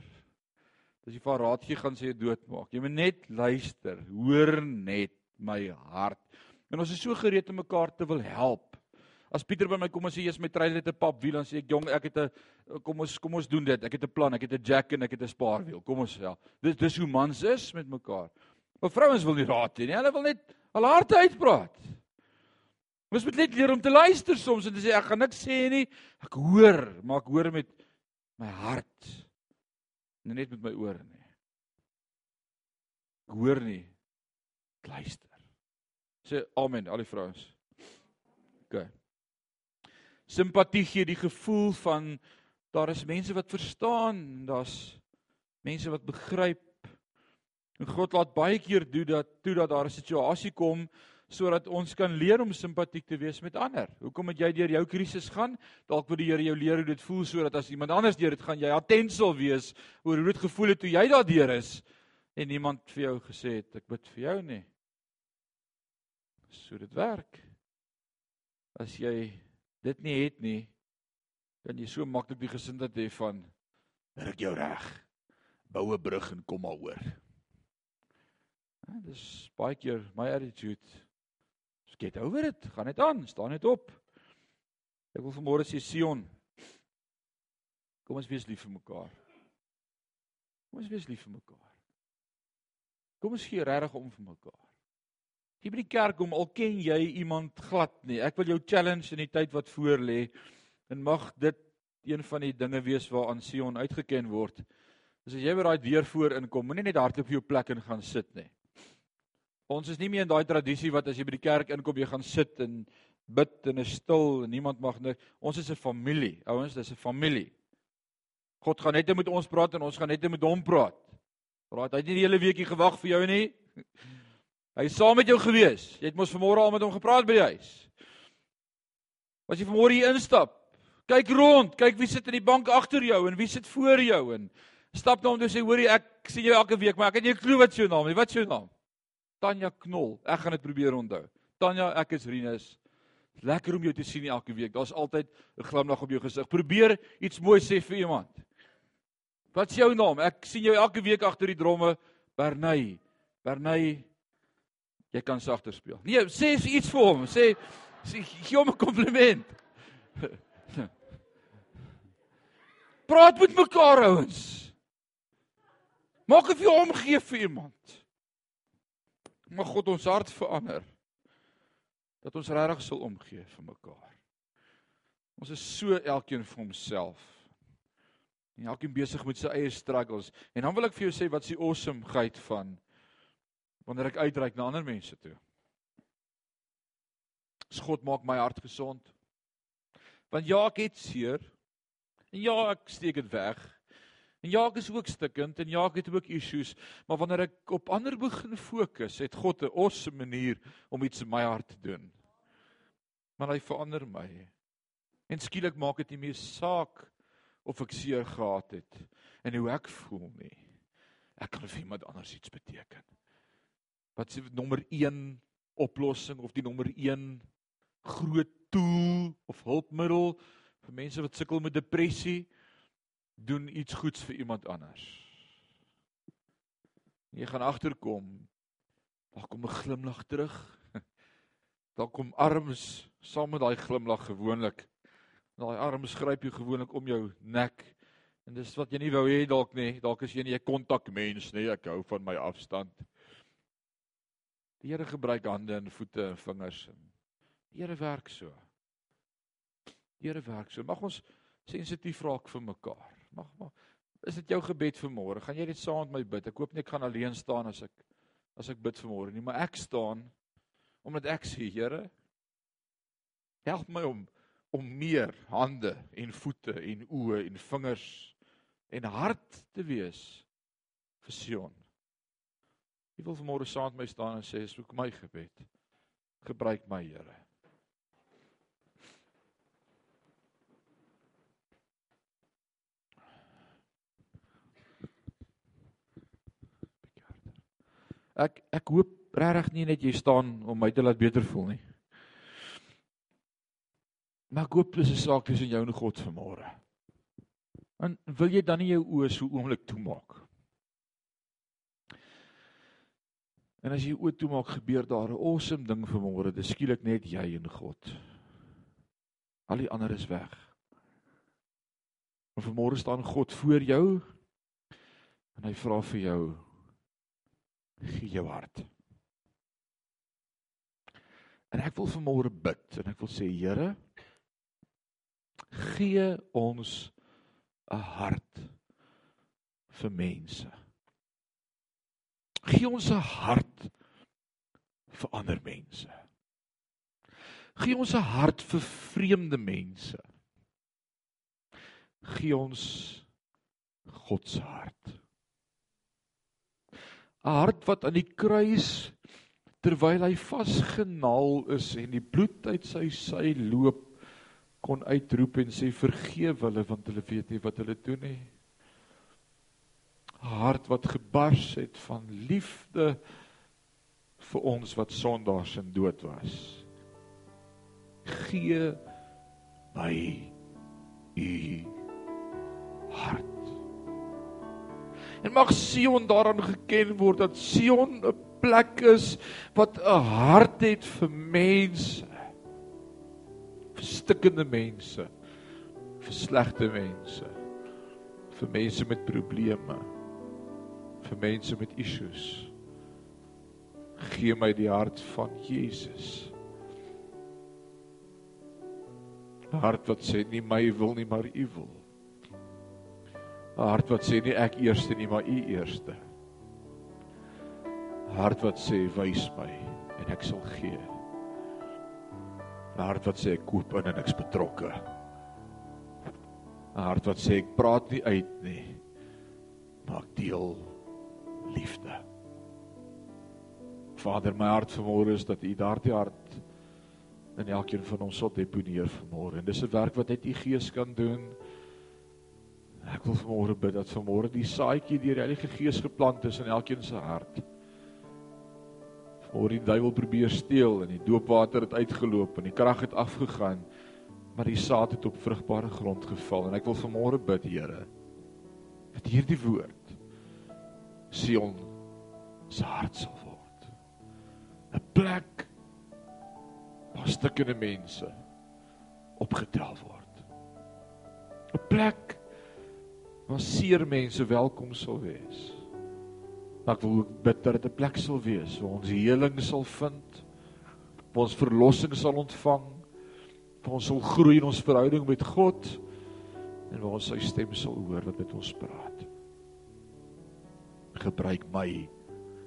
As jy haar raad gee, gaan sy jou doodmaak. Jy moet net luister, hoor net my hart. En ons is so gereed om mekaar te wil help. As Pieter by my kom en sê jy's my trailer het 'n papwiel dan sê ek jong ek het 'n kom ons kom ons doen dit. Ek het 'n plan, ek het 'n jack en ek het 'n spaarwiel. Kom ons ja. Dis dis hoe mans is met mekaar. Maar vrouens wil nie raad hê nie. Hulle wil net al harte uitpraat. Ons moet net leer om te luister soms en te sê ek gaan niks sê nie. Ek hoor, maar ek hoor met my hart. En net met my ore nie. Ek hoor nie. Ek luister. Sê amen al die vrouens. OK simpatie gee die gevoel van daar is mense wat verstaan, daar's mense wat begryp. En God laat baie keer doen dat toe dat daar 'n situasie kom sodat ons kan leer om simpatiek te wees met ander. Hoekom het jy deur jou krisis gaan? Dalk wil die Here jou leer hoe dit voel sodat as iemand anders deur dit gaan, jy attent sal wees oor hoe dit gevoel het toe jy daardeur is en niemand vir jou gesê het ek bid vir jou nie. So dit werk. As jy dit nie het nie, dan jy so maklik die gesindheid hê van ruk jou reg. Bou 'n brug en kom maar hoor. Ja, dis baie keer my attitude. Skiet oor dit, gaan net aan, staan net op. Ek wil vanmôre sê Sion. Kom ons wees lief vir mekaar. Kom ons wees lief vir mekaar. Kom ons gee regtig om vir mekaar. Jy by die kerk kom al ken jy iemand glad nie. Ek wil jou challenge in die tyd wat voor lê en mag dit een van die dinge wees waaraan Sion uitgeken word. As jy by daai deur voor inkom, moenie net hardop op jou plek en gaan sit nie. Ons is nie meer in daai tradisie wat as jy by die kerk inkom jy gaan sit en bid en is stil en niemand mag nie. Ons is 'n familie. Ouens, dis 'n familie. God gaan net met ons praat en ons gaan net met hom praat. Raai, hy het nie die hele weekie gewag vir jou nie. Hy is saam met jou gewees. Jy het mos vanmôre al met hom gepraat by die huis. As jy vanmôre hier instap, kyk rond, kyk wie sit in die bank agter jou en wie sit voor jou en stap na hom toe sê hoorie ek sien jou elke week, maar ek het nie 'n klou wat jou naam nie. Wat is jou naam? Tanya Knol. Ek gaan dit probeer onthou. Tanya, ek is Rinus. Lekker om jou te sien elke week. Daar's altyd 'n glimlag op jou gesig. Probeer iets mooi sê vir iemand. Wat is jou naam? Ek sien jou elke week agter die dromme. Bernay. Bernay Jy kan sagter speel. Nee, sê iets vir hom. Sê sê gee hom 'n kompliment. Praat met mekaar ouens. Maak of jy omgee vir iemand. Mag God ons hart verander. Dat ons regtig sal omgee vir mekaar. Ons is so elkeen vir homself. En elkeen besig met sy eie struggles. En dan wil ek vir jou sê wat is die awesomeheid van wanneer ek uitreik na ander mense toe. As God maak my hart gesond. Want ja, ek het seer. En ja, ek steek dit weg. En ja, ek is ook stikkend en ja, ek het ook issues, maar wanneer ek op ander begin fokus, het God 'n awesome manier om iets in my hart te doen. Maar hy verander my. En skielik maak dit nie meer saak of ek seer gehad het en hoe ek voel nie. Ek kan vir iemand anders iets beteken wat se nommer 1 oplossing of die nommer 1 groot tool of hulpmiddel vir mense wat sukkel met depressie doen iets goeds vir iemand anders. Jy gaan agterkom. Daar kom 'n glimlag terug. Daar kom arms saam met daai glimlag gewoonlik. Daai arms gryp jou gewoonlik om jou nek. En dis wat jy nie wou hê dalk nie. Dalk is jy nie 'n kontakmens nie. Ek hou van my afstand. Die Here gebruik hande en voete en vingers. Die Here werk so. Die Here werk so. Mag ons sensitief raak vir mekaar. Mag maar is dit jou gebed vir môre? Gaan jy dit saam met my bid? Ek hoop nie ek gaan alleen staan as ek as ek bid vir môre nie, maar ek staan omdat ek sê Here help my om om meer hande en voete en oë en vingers en hart te wees vir Sion. Jy wil vanmôre saam met my staan en sê soek my gebed. Gebruik my Here. Ek ek hoop regtig nie net jy staan om my te laat beter voel nie. Maar ek hoop dis 'n saak tussen jou en God vanmôre. En wil jy dan nie jou oë so oomblik toemaak? En as jy oë toemaak, gebeur daar 'n awesome ding vanmôre. Dis skielik net jy en God. Al die ander is weg. En vanmôre staan God voor jou en hy vra vir jou gee jou hart. En ek wil vanmôre bid en ek wil sê Here gee ons 'n hart vir mense. Gee ons 'n hart vir ander mense. Gee ons 'n hart vir vreemde mense. Gee ons God se hart. 'n hart wat aan die kruis terwyl hy vasgenaal is en die bloed uit sy sy loop kon uitroep en sê vergeef hulle want hulle weet nie wat hulle doen nie. Hart wat gebars het van liefde vir ons wat sondaars en dood was. Gee my u hart. En mag Sion daaraan geken word dat Sion 'n plek is wat 'n hart het vir mense. vir stikkende mense, vir slegte mense, vir mense met probleme, vir mense met issues. Gee my die hart van Jesus. 'n Hart wat sê nie my wil nie, maar U wil. 'n hart wat sê nie ek eerste nie, maar u eerste. 'n hart wat sê wys my en ek sal gee. 'n hart wat sê ek koop in en ek's betrokke. 'n hart wat sê ek praat nie uit nie, maar ek deel liefde. Vader, my hart vanmôre is dat u daardie hart in elkeen van ons sal deponeer vanmôre. En dis 'n werk wat net u Gees kan doen. Ek wil vanmôre bid dat vanmôre die saadjie deur die Heilige Gees geplant is in elkeen se hart. Voor die duiwel probeer steel en die doopwater het uitgeloop en die krag het afgegaan, maar die saad het op vrugbare grond geval en ek wil vanmôre bid, Here, dat hierdie woord Sion se hart sal word. 'n Plek waar stukkende mense opgetel word. 'n Plek waar seer mense welkom sal wees. Maar ek wil ook bid dat dit 'n plek sal wees waar ons heling sal vind, waar ons verlossing sal ontvang, waar ons sal groei in ons verhouding met God en waar ons sy stem sal hoor wat met ons praat. Gebruik my